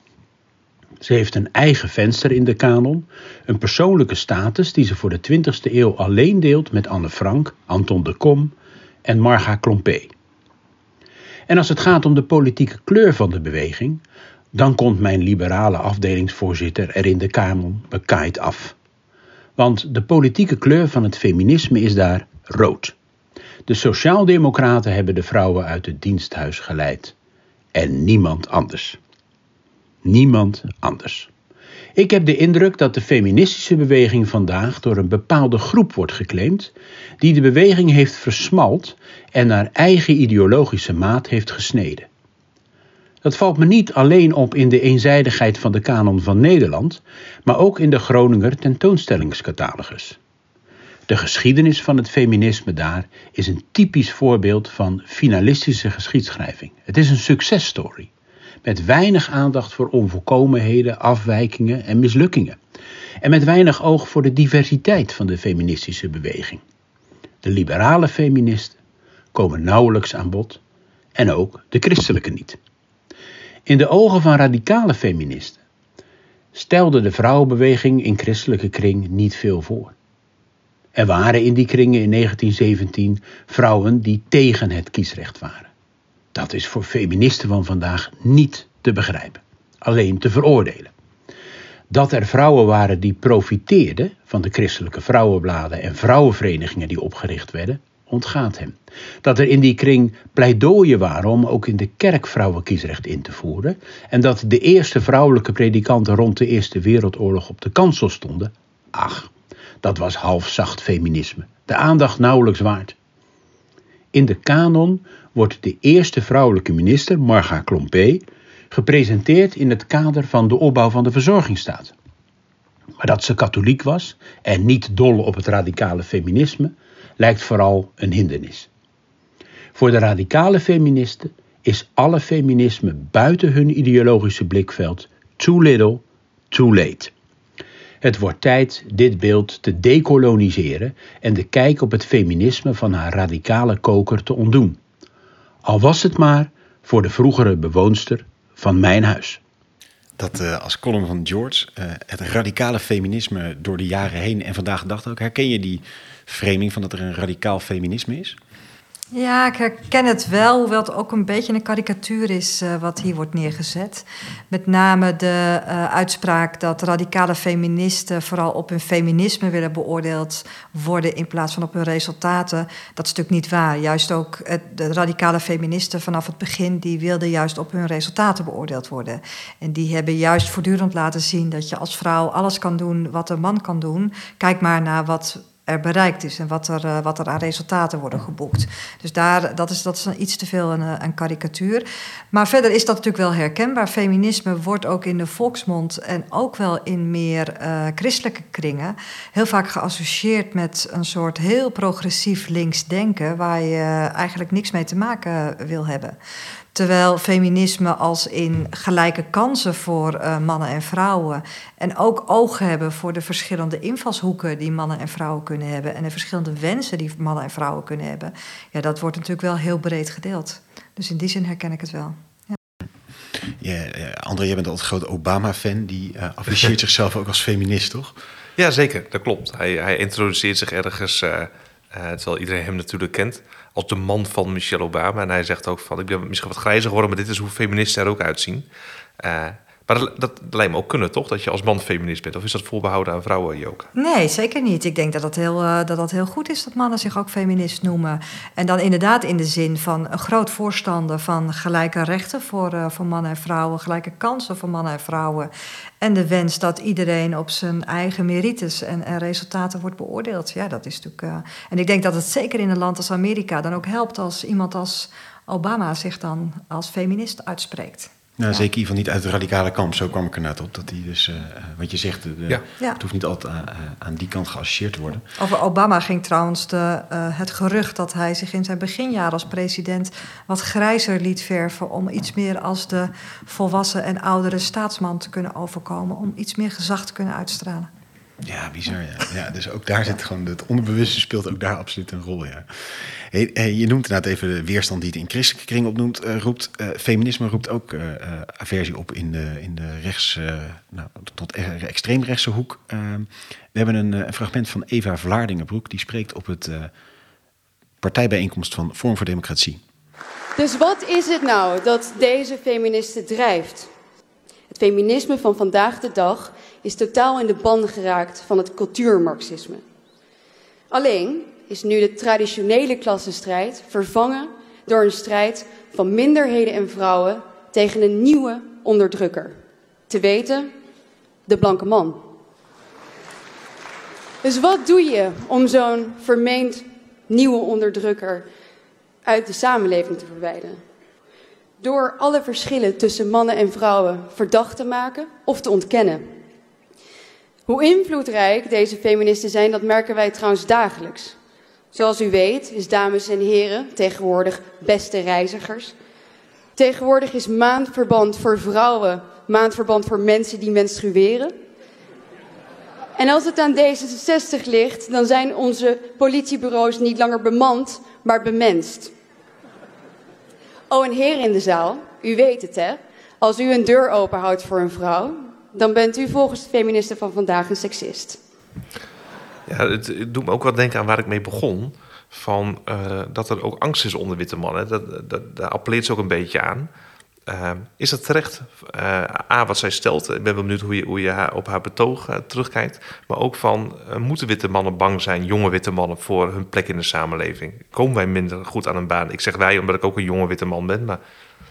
Ze heeft een eigen venster in de kanon, een persoonlijke status die ze voor de 20e eeuw alleen deelt met Anne Frank, Anton de Kom en Marga Klompé. En als het gaat om de politieke kleur van de beweging, dan komt mijn liberale afdelingsvoorzitter er in de kanon bekaaid af. Want de politieke kleur van het feminisme is daar rood. De sociaaldemocraten hebben de vrouwen uit het diensthuis geleid. En niemand anders. Niemand anders. Ik heb de indruk dat de feministische beweging vandaag door een bepaalde groep wordt geclaimd, die de beweging heeft versmalt en naar eigen ideologische maat heeft gesneden. Dat valt me niet alleen op in de eenzijdigheid van de kanon van Nederland, maar ook in de Groninger tentoonstellingscatalogus. De geschiedenis van het feminisme daar is een typisch voorbeeld van finalistische geschiedschrijving. Het is een successtory met weinig aandacht voor onvolkomenheden, afwijkingen en mislukkingen. En met weinig oog voor de diversiteit van de feministische beweging. De liberale feministen komen nauwelijks aan bod en ook de christelijke niet. In de ogen van radicale feministen stelde de vrouwenbeweging in christelijke kring niet veel voor. Er waren in die kringen in 1917 vrouwen die tegen het kiesrecht waren. Dat is voor feministen van vandaag niet te begrijpen, alleen te veroordelen. Dat er vrouwen waren die profiteerden van de christelijke vrouwenbladen en vrouwenverenigingen die opgericht werden, ontgaat hem. Dat er in die kring pleidooien waren om ook in de kerk vrouwenkiesrecht in te voeren en dat de eerste vrouwelijke predikanten rond de Eerste Wereldoorlog op de kansel stonden, ach, dat was halfzacht feminisme, de aandacht nauwelijks waard. In de kanon wordt de eerste vrouwelijke minister, Marga Klompé, gepresenteerd in het kader van de opbouw van de verzorgingsstaat. Maar dat ze katholiek was en niet dol op het radicale feminisme, lijkt vooral een hindernis. Voor de radicale feministen is alle feminisme buiten hun ideologische blikveld too little, too late. Het wordt tijd dit beeld te dekoloniseren en de kijk op het feminisme van haar radicale koker te ontdoen. Al was het maar voor de vroegere bewoonster van mijn huis. Dat uh, als column van George, uh, het radicale feminisme door de jaren heen en vandaag de ook. Herken je die framing van dat er een radicaal feminisme is? Ja, ik herken het wel, hoewel het ook een beetje een karikatuur is uh, wat hier wordt neergezet. Met name de uh, uitspraak dat radicale feministen vooral op hun feminisme willen beoordeeld worden in plaats van op hun resultaten. Dat is natuurlijk niet waar. Juist ook het, de radicale feministen vanaf het begin, die wilden juist op hun resultaten beoordeeld worden. En die hebben juist voortdurend laten zien dat je als vrouw alles kan doen wat een man kan doen. Kijk maar naar wat er bereikt is en wat er, uh, wat er aan resultaten worden geboekt. Dus daar, dat is, dat is iets te veel een, eh, een karikatuur. Maar verder is dat natuurlijk wel herkenbaar. Feminisme wordt ook in de volksmond en ook wel in meer uh, christelijke kringen heel vaak geassocieerd met een soort heel progressief links denken waar je eigenlijk niks mee te maken wil hebben. Terwijl feminisme als in gelijke kansen voor uh, mannen en vrouwen. En ook oog hebben voor de verschillende invalshoeken die mannen en vrouwen kunnen hebben. En de verschillende wensen die mannen en vrouwen kunnen hebben. Ja, dat wordt natuurlijk wel heel breed gedeeld. Dus in die zin herken ik het wel. Ja. Ja, André, jij bent altijd een groot Obama-fan. Die uh, afficheert [laughs] zichzelf ook als feminist, toch? Ja, zeker. Dat klopt. Hij, hij introduceert zich ergens, uh, terwijl iedereen hem natuurlijk kent als de man van Michelle Obama. En hij zegt ook van, ik ben misschien wat grijzer geworden, maar dit is hoe feministen er ook uitzien. Uh, maar dat, lijkt me ook kunnen, toch? Dat je als man feminist bent. Of is dat voorbehouden aan vrouwen, Joka? Nee, zeker niet. Ik denk dat dat, heel, uh, dat dat heel goed is dat mannen zich ook feminist noemen. En dan inderdaad in de zin van een groot voorstander van gelijke rechten voor, uh, voor mannen en vrouwen, gelijke kansen voor mannen en vrouwen. En de wens dat iedereen op zijn eigen merites en, en resultaten wordt beoordeeld. Ja, dat is natuurlijk. Uh, en ik denk dat het zeker in een land als Amerika dan ook helpt als iemand als Obama zich dan als feminist uitspreekt. Nou, ja. zeker van niet uit de radicale kamp. Zo kwam ik er net op. Dat hij dus, uh, wat je zegt, de, ja. het hoeft niet altijd aan, aan die kant geassocieerd te worden. Over Obama ging trouwens de, uh, het gerucht dat hij zich in zijn beginjaren als president wat grijzer liet verven. om iets meer als de volwassen en oudere staatsman te kunnen overkomen. Om iets meer gezag te kunnen uitstralen. Ja, bizar. Ja. dus ook daar zit gewoon het onderbewuste speelt ook daar absoluut een rol. Ja. Je noemt inderdaad even de weerstand die het in christelijke kring opnoemt, uh, roept. Uh, feminisme roept ook uh, aversie op in de, in de rechts, nou, tot extreemrechtse hoek. we hebben een, fragment van Eva Vlaardingenbroek, die spreekt op het partijbijeenkomst van Vorm voor Democratie. Dus wat is het nou dat deze feministen drijft? Het feminisme van vandaag de dag is totaal in de ban geraakt van het cultuurmarxisme. Alleen is nu de traditionele klassenstrijd vervangen door een strijd van minderheden en vrouwen tegen een nieuwe onderdrukker. Te weten, de blanke man. Dus wat doe je om zo'n vermeend nieuwe onderdrukker uit de samenleving te verwijderen? Door alle verschillen tussen mannen en vrouwen verdacht te maken of te ontkennen. Hoe invloedrijk deze feministen zijn, dat merken wij trouwens dagelijks. Zoals u weet is, dames en heren, tegenwoordig beste reizigers. Tegenwoordig is maandverband voor vrouwen maandverband voor mensen die menstrueren. En als het aan D66 ligt, dan zijn onze politiebureaus niet langer bemand, maar bemenst. Oh, en heren in de zaal, u weet het hè. Als u een deur openhoudt voor een vrouw, dan bent u volgens de feministen van vandaag een seksist. Ja, het, het doet me ook wat denken aan waar ik mee begon. Van, uh, dat er ook angst is onder witte mannen. Dat, dat, daar appelleert ze ook een beetje aan. Uh, is dat terecht? Uh, A, wat zij stelt. Ik ben wel benieuwd hoe je, hoe je haar, op haar betoog terugkijkt. Maar ook van, moeten witte mannen bang zijn, jonge witte mannen, voor hun plek in de samenleving? Komen wij minder goed aan een baan? Ik zeg wij, omdat ik ook een jonge witte man ben. Maar...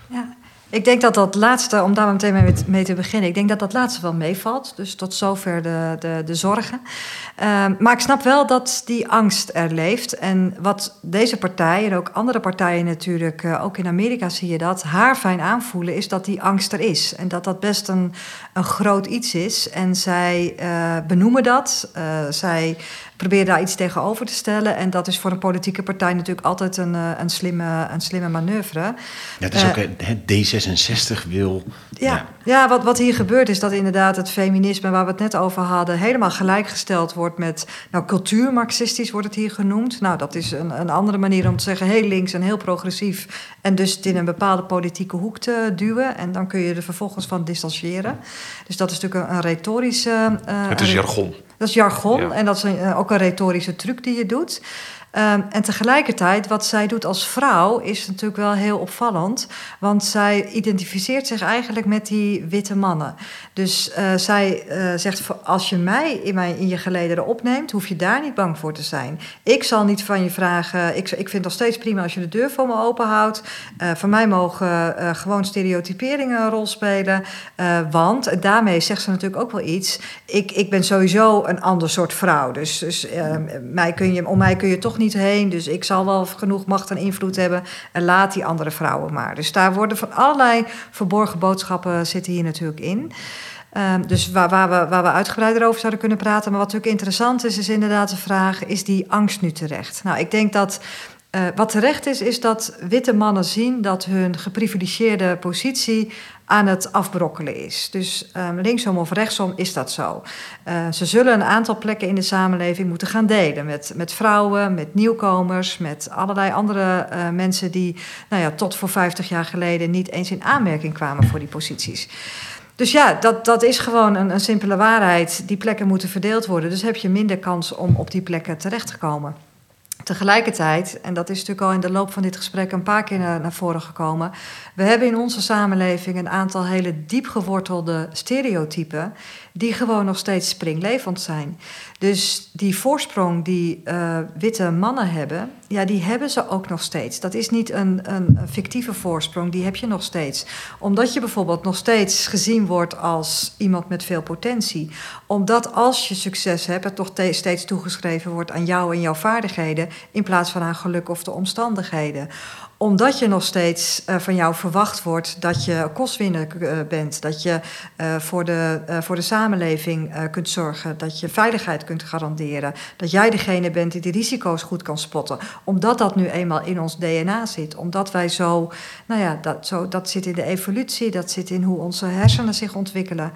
Ja, ik denk dat dat laatste, om daar meteen mee, te beginnen, ik denk dat dat laatste wel meevalt. Dus tot zover de, de, de zorgen. Uh, maar ik snap wel dat die angst er leeft. En wat deze partij en ook andere partijen natuurlijk, uh, ook in Amerika zie je dat, haar fijn aanvoelen, is dat die angst er is. En dat dat best een, een groot iets is. En zij uh, benoemen dat. zij probeer daar iets tegenover te stellen. En dat is voor een politieke partij natuurlijk altijd een, eh, een, slimme, een slimme manoeuvre. Ja, het is ook, het D66 wil... Ja, ja. ja wat, wat hier gebeurt is dat inderdaad het feminisme... waar we het net over hadden, helemaal gelijkgesteld wordt met... nou, cultuurmarxistisch wordt het hier genoemd. Nou, dat is een, een andere manier om te zeggen... heel links en heel progressief... en dus het in een bepaalde politieke hoek te duwen. En dan kun je er vervolgens van distancieren. Dus dat is natuurlijk een, een retorische... Uh, het is jargon. Dat is jargon en dat is een, ook een retorische truc die je doet. Um, en tegelijkertijd, wat zij doet als vrouw, is natuurlijk wel heel opvallend. Want zij identificeert zich eigenlijk met die witte mannen. Dus uh, zij uh, zegt: Als je mij in, mijn, in je gelederen opneemt, hoef je daar niet bang voor te zijn. Ik zal niet van je vragen. Ik, ik vind het nog steeds prima als je de deur voor me openhoudt. Uh, van mij mogen gewoon stereotyperingen een rol spelen. want daarmee zegt ze natuurlijk ook wel iets. Ik, ik ben sowieso een ander soort vrouw. Dus, dus ehm, mij kun je, om mij kun je toch niet niet heen. Dus ik zal wel genoeg macht en invloed hebben. En laat die andere vrouwen maar. Dus daar worden van allerlei verborgen boodschappen zitten hier natuurlijk in. Um, dus waar, waar, we, waar we uitgebreider over zouden kunnen praten. Maar wat natuurlijk interessant is, is inderdaad de vraag: is die angst nu terecht? Nou, ik denk dat uh, wat terecht is, is dat witte mannen zien dat hun geprivilegeerde positie aan het afbrokkelen is. Dus um, linksom of rechtsom is dat zo. Uh, ze zullen een aantal plekken in de samenleving moeten gaan delen met, met vrouwen, met nieuwkomers, met allerlei andere uh, mensen die nou ja, tot voor 50 jaar geleden niet eens in aanmerking kwamen voor die posities. Dus ja, dat, dat is gewoon een, een simpele waarheid. Die plekken moeten verdeeld worden. Dus heb je minder kans om op die plekken terecht te komen. Tegelijkertijd, en dat is natuurlijk al in de loop van dit gesprek een paar keer naar, voren gekomen, we hebben in onze samenleving een aantal hele diep gewortelde stereotypen die gewoon nog steeds springlevend zijn. Dus die voorsprong die uh, witte mannen hebben, ja, die hebben ze ook nog steeds. Dat is niet een, een, fictieve voorsprong, die heb je nog steeds. Omdat je bijvoorbeeld nog steeds gezien wordt als iemand met veel potentie. Omdat als je succes hebt, het toch steeds toegeschreven wordt aan jou en jouw vaardigheden, in plaats van aan geluk of de omstandigheden omdat je nog steeds uh, van jou verwacht wordt dat je kostwinner uh, bent, dat je uh, voor, de, voor de samenleving kunt zorgen, dat je veiligheid kunt garanderen, dat jij degene bent die de risico's goed kan spotten, omdat dat nu eenmaal in ons DNA zit, omdat wij zo, nou ja, dat, zo, dat zit in de evolutie, dat zit in hoe onze hersenen zich ontwikkelen.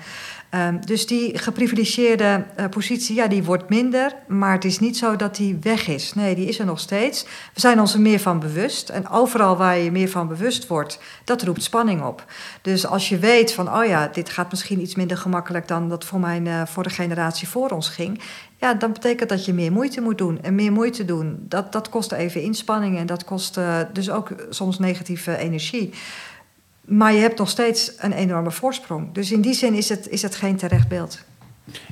Um, dus die geprivilegeerde uh, positie, ja, die wordt minder. Maar het is niet zo dat die weg is. Nee, die is er nog steeds. We zijn ons er meer van bewust. En overal waar je meer van bewust wordt, dat roept spanning op. Dus als je weet van, oh ja, dit gaat misschien iets minder gemakkelijk dan dat voor, mijn, uh, voor de generatie voor ons ging. Ja, dan betekent dat je meer moeite moet doen. En meer moeite doen, dat, dat kost even inspanning en dat kost uh, dus ook soms negatieve energie. Maar je hebt nog steeds een enorme voorsprong. Dus in die zin is het, is het geen terecht beeld.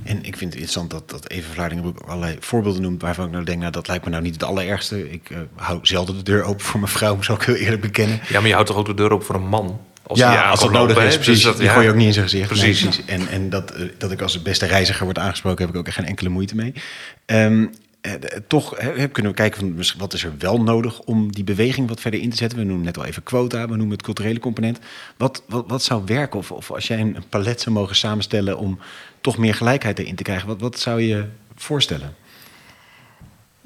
En ik vind het interessant dat, dat Eva Vlaarding ook allerlei voorbeelden noemt... waarvan ik nou denk, nou, dat lijkt me nou niet het allerergste. Ik uh, hou zelden de deur open voor mijn vrouw, zou ik heel eerlijk bekennen. Ja, maar je houdt toch ook de deur open voor een man? Als ja, als dat nodig is, precies. Dus dat, die gooi je ook niet in zijn gezicht. Precies. Nee, precies. En, en dat, uh, dat ik als beste reiziger word aangesproken... heb ik ook echt geen enkele moeite mee. Um, eh, toch kunnen we kijken van wat is er wel nodig om die beweging wat verder in te zetten. We noemen net al even quota, we noemen het culturele component. Wat, wat, wat zou werken? Of, of als jij een palet zou mogen samenstellen om toch meer gelijkheid erin te krijgen, wat, wat zou je voorstellen?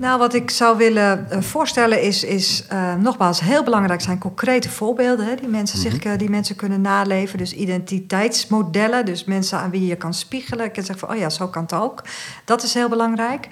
Nou, wat ik zou willen uh, voorstellen is, is uh, nogmaals, heel belangrijk zijn concrete voorbeelden hè, die, mensen mm -hmm. zich, uh, die mensen kunnen naleven. Dus identiteitsmodellen, dus mensen aan wie je kan spiegelen. Ik kan zeggen van, oh ja, zo kan het ook. Dat is heel belangrijk.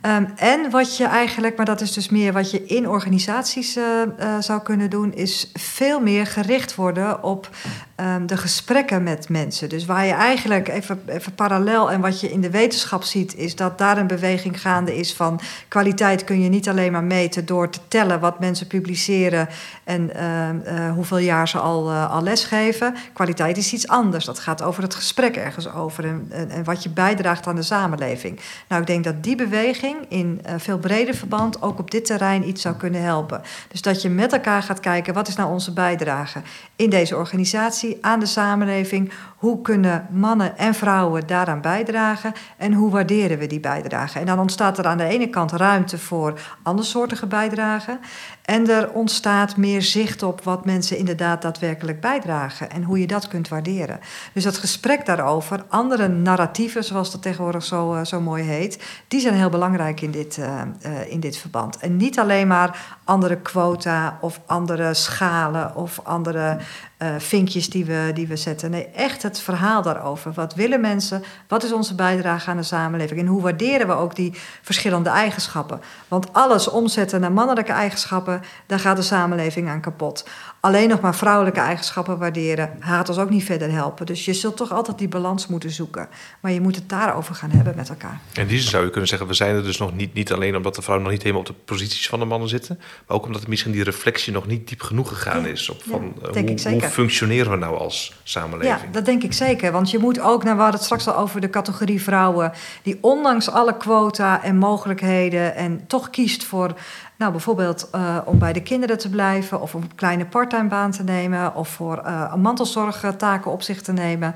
Ehm, en wat je eigenlijk, maar dat is dus meer wat je in organisaties eh, eh, zou kunnen doen, is veel meer gericht worden op ehm, de gesprekken met mensen. Dus waar je eigenlijk even, even parallel en wat je in de wetenschap ziet, is dat daar een beweging gaande is van kwaliteit kun je niet alleen maar meten door te tellen wat mensen publiceren en ehm, eh, hoeveel jaar ze al, al lesgeven. Kwaliteit is iets anders. Dat gaat over het gesprek ergens over en, en, en wat je bijdraagt aan de samenleving. Nou, ik denk dat die beweging in uh, veel breder verband ook op dit terrein iets zou kunnen helpen. Dus dat je met elkaar gaat kijken wat is nou onze bijdrage in deze organisatie aan de samenleving. Hoe kunnen mannen en vrouwen daaraan bijdragen en hoe waarderen we die bijdrage? En dan ontstaat er aan de ene kant ruimte voor andersoortige bijdragen. En er ontstaat meer zicht op wat mensen inderdaad daadwerkelijk bijdragen en hoe je dat kunt waarderen. Dus dat gesprek daarover, andere narratieven, zoals dat tegenwoordig zo, uh, zo mooi heet, die zijn heel belangrijk in dit, uh, uh, in dit verband. En niet alleen maar andere quota of andere schalen of andere uh, vinkjes die we, die we zetten. Nee, echt het verhaal daarover. Wat willen mensen? Wat is onze bijdrage aan de samenleving? En hoe waarderen we ook die verschillende eigenschappen? Want alles omzetten naar mannelijke eigenschappen, daar gaat de samenleving aan kapot. Alleen nog maar vrouwelijke eigenschappen waarderen gaat ons ook niet verder helpen. Dus je zult toch altijd die balans moeten zoeken. Maar je moet het daarover gaan hebben met elkaar. En die zou je kunnen zeggen, we zijn er dus nog niet, niet alleen omdat de vrouwen nog niet helemaal op de posities van de mannen zitten, maar ook omdat misschien die reflectie nog niet diep genoeg gegaan ja, is op van ja, uh, hoe, hoe, functioneren we nou als samenleving. Ja, dat denk ik zeker. Want je moet ook, nou, we hadden het straks al over de categorie vrouwen, die ondanks alle quota en mogelijkheden en toch kiest voor nou, bijvoorbeeld uh, om bij de kinderen te blijven, of om een kleine parttime baan te nemen, of voor uh, mantelzorgtaken op zich te nemen.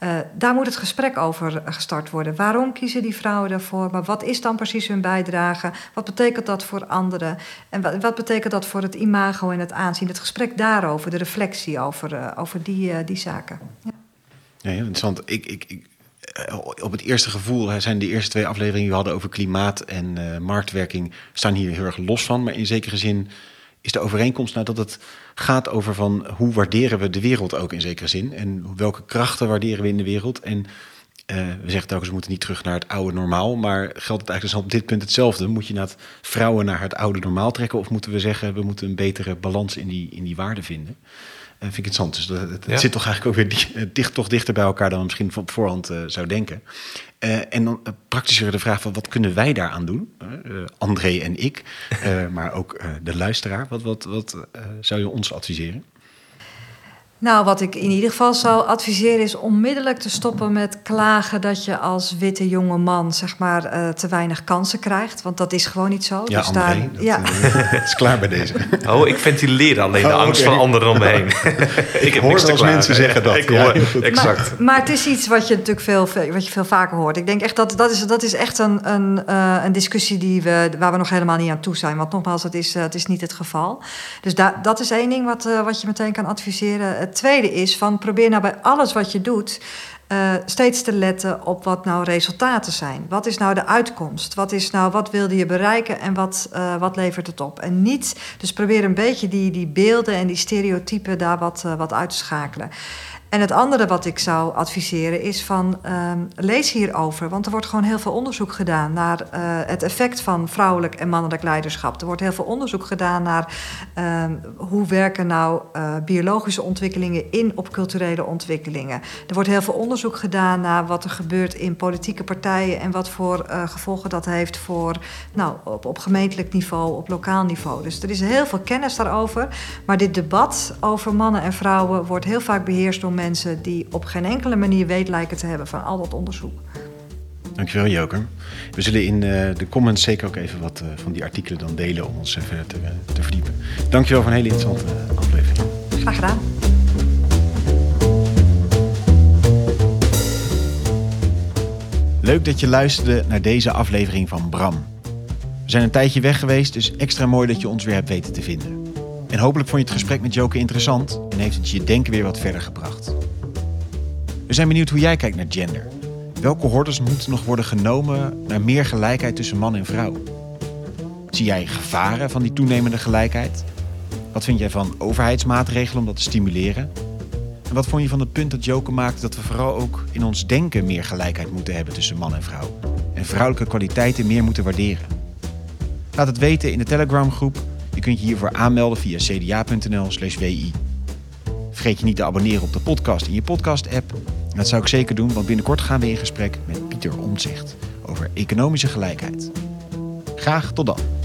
Uh, daar moet het gesprek over gestart worden. Waarom kiezen die vrouwen daarvoor? Maar wat is dan precies hun bijdrage? Wat betekent dat voor anderen? En wat, wat betekent dat voor het imago en het aanzien? Het gesprek daarover, de reflectie over, over die, die zaken. Ja. Ja, interessant. Ik, ik, op het eerste gevoel zijn de eerste twee afleveringen die we hadden over klimaat en uh, marktwerking staan hier heel erg los van. Maar in zekere zin is de overeenkomst nou dat het gaat over van hoe waarderen we de wereld ook in zekere zin. En welke krachten waarderen we in de wereld. En uh, we zeggen telkens we moeten niet terug naar het oude normaal. Maar geldt het eigenlijk dus op dit punt hetzelfde? Moet je het vrouwen naar het oude normaal trekken? Of moeten we zeggen we moeten een betere balans in die, in die waarde vinden? Uh, vind ik interessant. Dus dat, het ja. zit toch eigenlijk ook weer dicht, toch dichter bij elkaar dan we misschien op voorhand uh, zou denken. Uh, en dan praktischer de vraag van wat kunnen wij daaraan doen? André en ik, [laughs] maar ook de luisteraar. Wat, wat, wat zou je ons adviseren? Nou, wat ik in ieder geval zou adviseren is onmiddellijk te stoppen met klagen dat je als witte jonge man zeg maar uh, te weinig kansen krijgt, want dat is gewoon niet zo. Ja, dus André, daar, dat, ja. Uh, [laughs] is klaar bij deze. Oh, ik ventileer alleen de oh, angst okay. van anderen om me heen. [laughs] [laughs] ik heb hoor als mensen zeggen dat. Ik hoor, exact. Maar, maar, het is iets wat je natuurlijk veel, wat je veel vaker hoort. Ik denk echt dat dat is, dat is echt een, een, uh, een discussie die we, waar we nog helemaal niet aan toe zijn. Want nogmaals, het is, het is niet het geval. Dus da, dat is één ding wat, wat je meteen kan adviseren. Het tweede is van probeer nou bij alles wat je doet uh, steeds te letten op wat nou resultaten zijn. Wat is nou de uitkomst? Wat, is nou, wat wilde je bereiken en wat, uh, wat levert het op? En niet, dus probeer een beetje die, die beelden en die stereotypen daar wat, uh, wat uit te schakelen. En het andere wat ik zou adviseren is van um, lees hierover. Want er wordt gewoon heel veel onderzoek gedaan naar uh, het effect van vrouwelijk en mannelijk leiderschap. Er wordt heel veel onderzoek gedaan naar um, hoe werken nou uh, biologische ontwikkelingen in op culturele ontwikkelingen. Er wordt heel veel onderzoek gedaan naar wat er gebeurt in politieke partijen en wat voor uh, gevolgen dat heeft voor nou, op, op gemeentelijk niveau, op lokaal niveau. Dus er is heel veel kennis daarover. Maar dit debat over mannen en vrouwen wordt heel vaak beheerst door mensen die op geen enkele manier weet lijken te hebben van al dat onderzoek. Dankjewel Joker. We zullen in uh, de comments zeker ook even wat uh, van die artikelen dan delen om ons verder te, uh, te verdiepen. Dankjewel voor een hele interessante aflevering. Graag gedaan. Leuk dat je luisterde naar deze aflevering van Bram. We zijn een tijdje weg geweest, dus extra mooi dat je ons weer hebt weten te vinden. En hopelijk vond je het gesprek met Joke interessant en heeft het je denken weer wat verder gebracht. We zijn benieuwd hoe jij kijkt naar gender. Welke hordes moeten nog worden genomen naar meer gelijkheid tussen man en vrouw? Zie jij gevaren van die toenemende gelijkheid? Wat vind jij van overheidsmaatregelen om dat te stimuleren? En wat vond je van het punt dat Joke maakt dat we vooral ook in ons denken meer gelijkheid moeten hebben tussen man en vrouw? en vrouwelijke kwaliteiten meer moeten waarderen. Laat het weten in de Telegram groep. Je kunt je hiervoor aanmelden via cda.nl/wi. Vergeet je niet te abonneren op de podcast in je podcast-app. Dat zou ik zeker doen, want binnenkort gaan we in gesprek met Pieter Omtzigt over economische gelijkheid. Graag tot dan.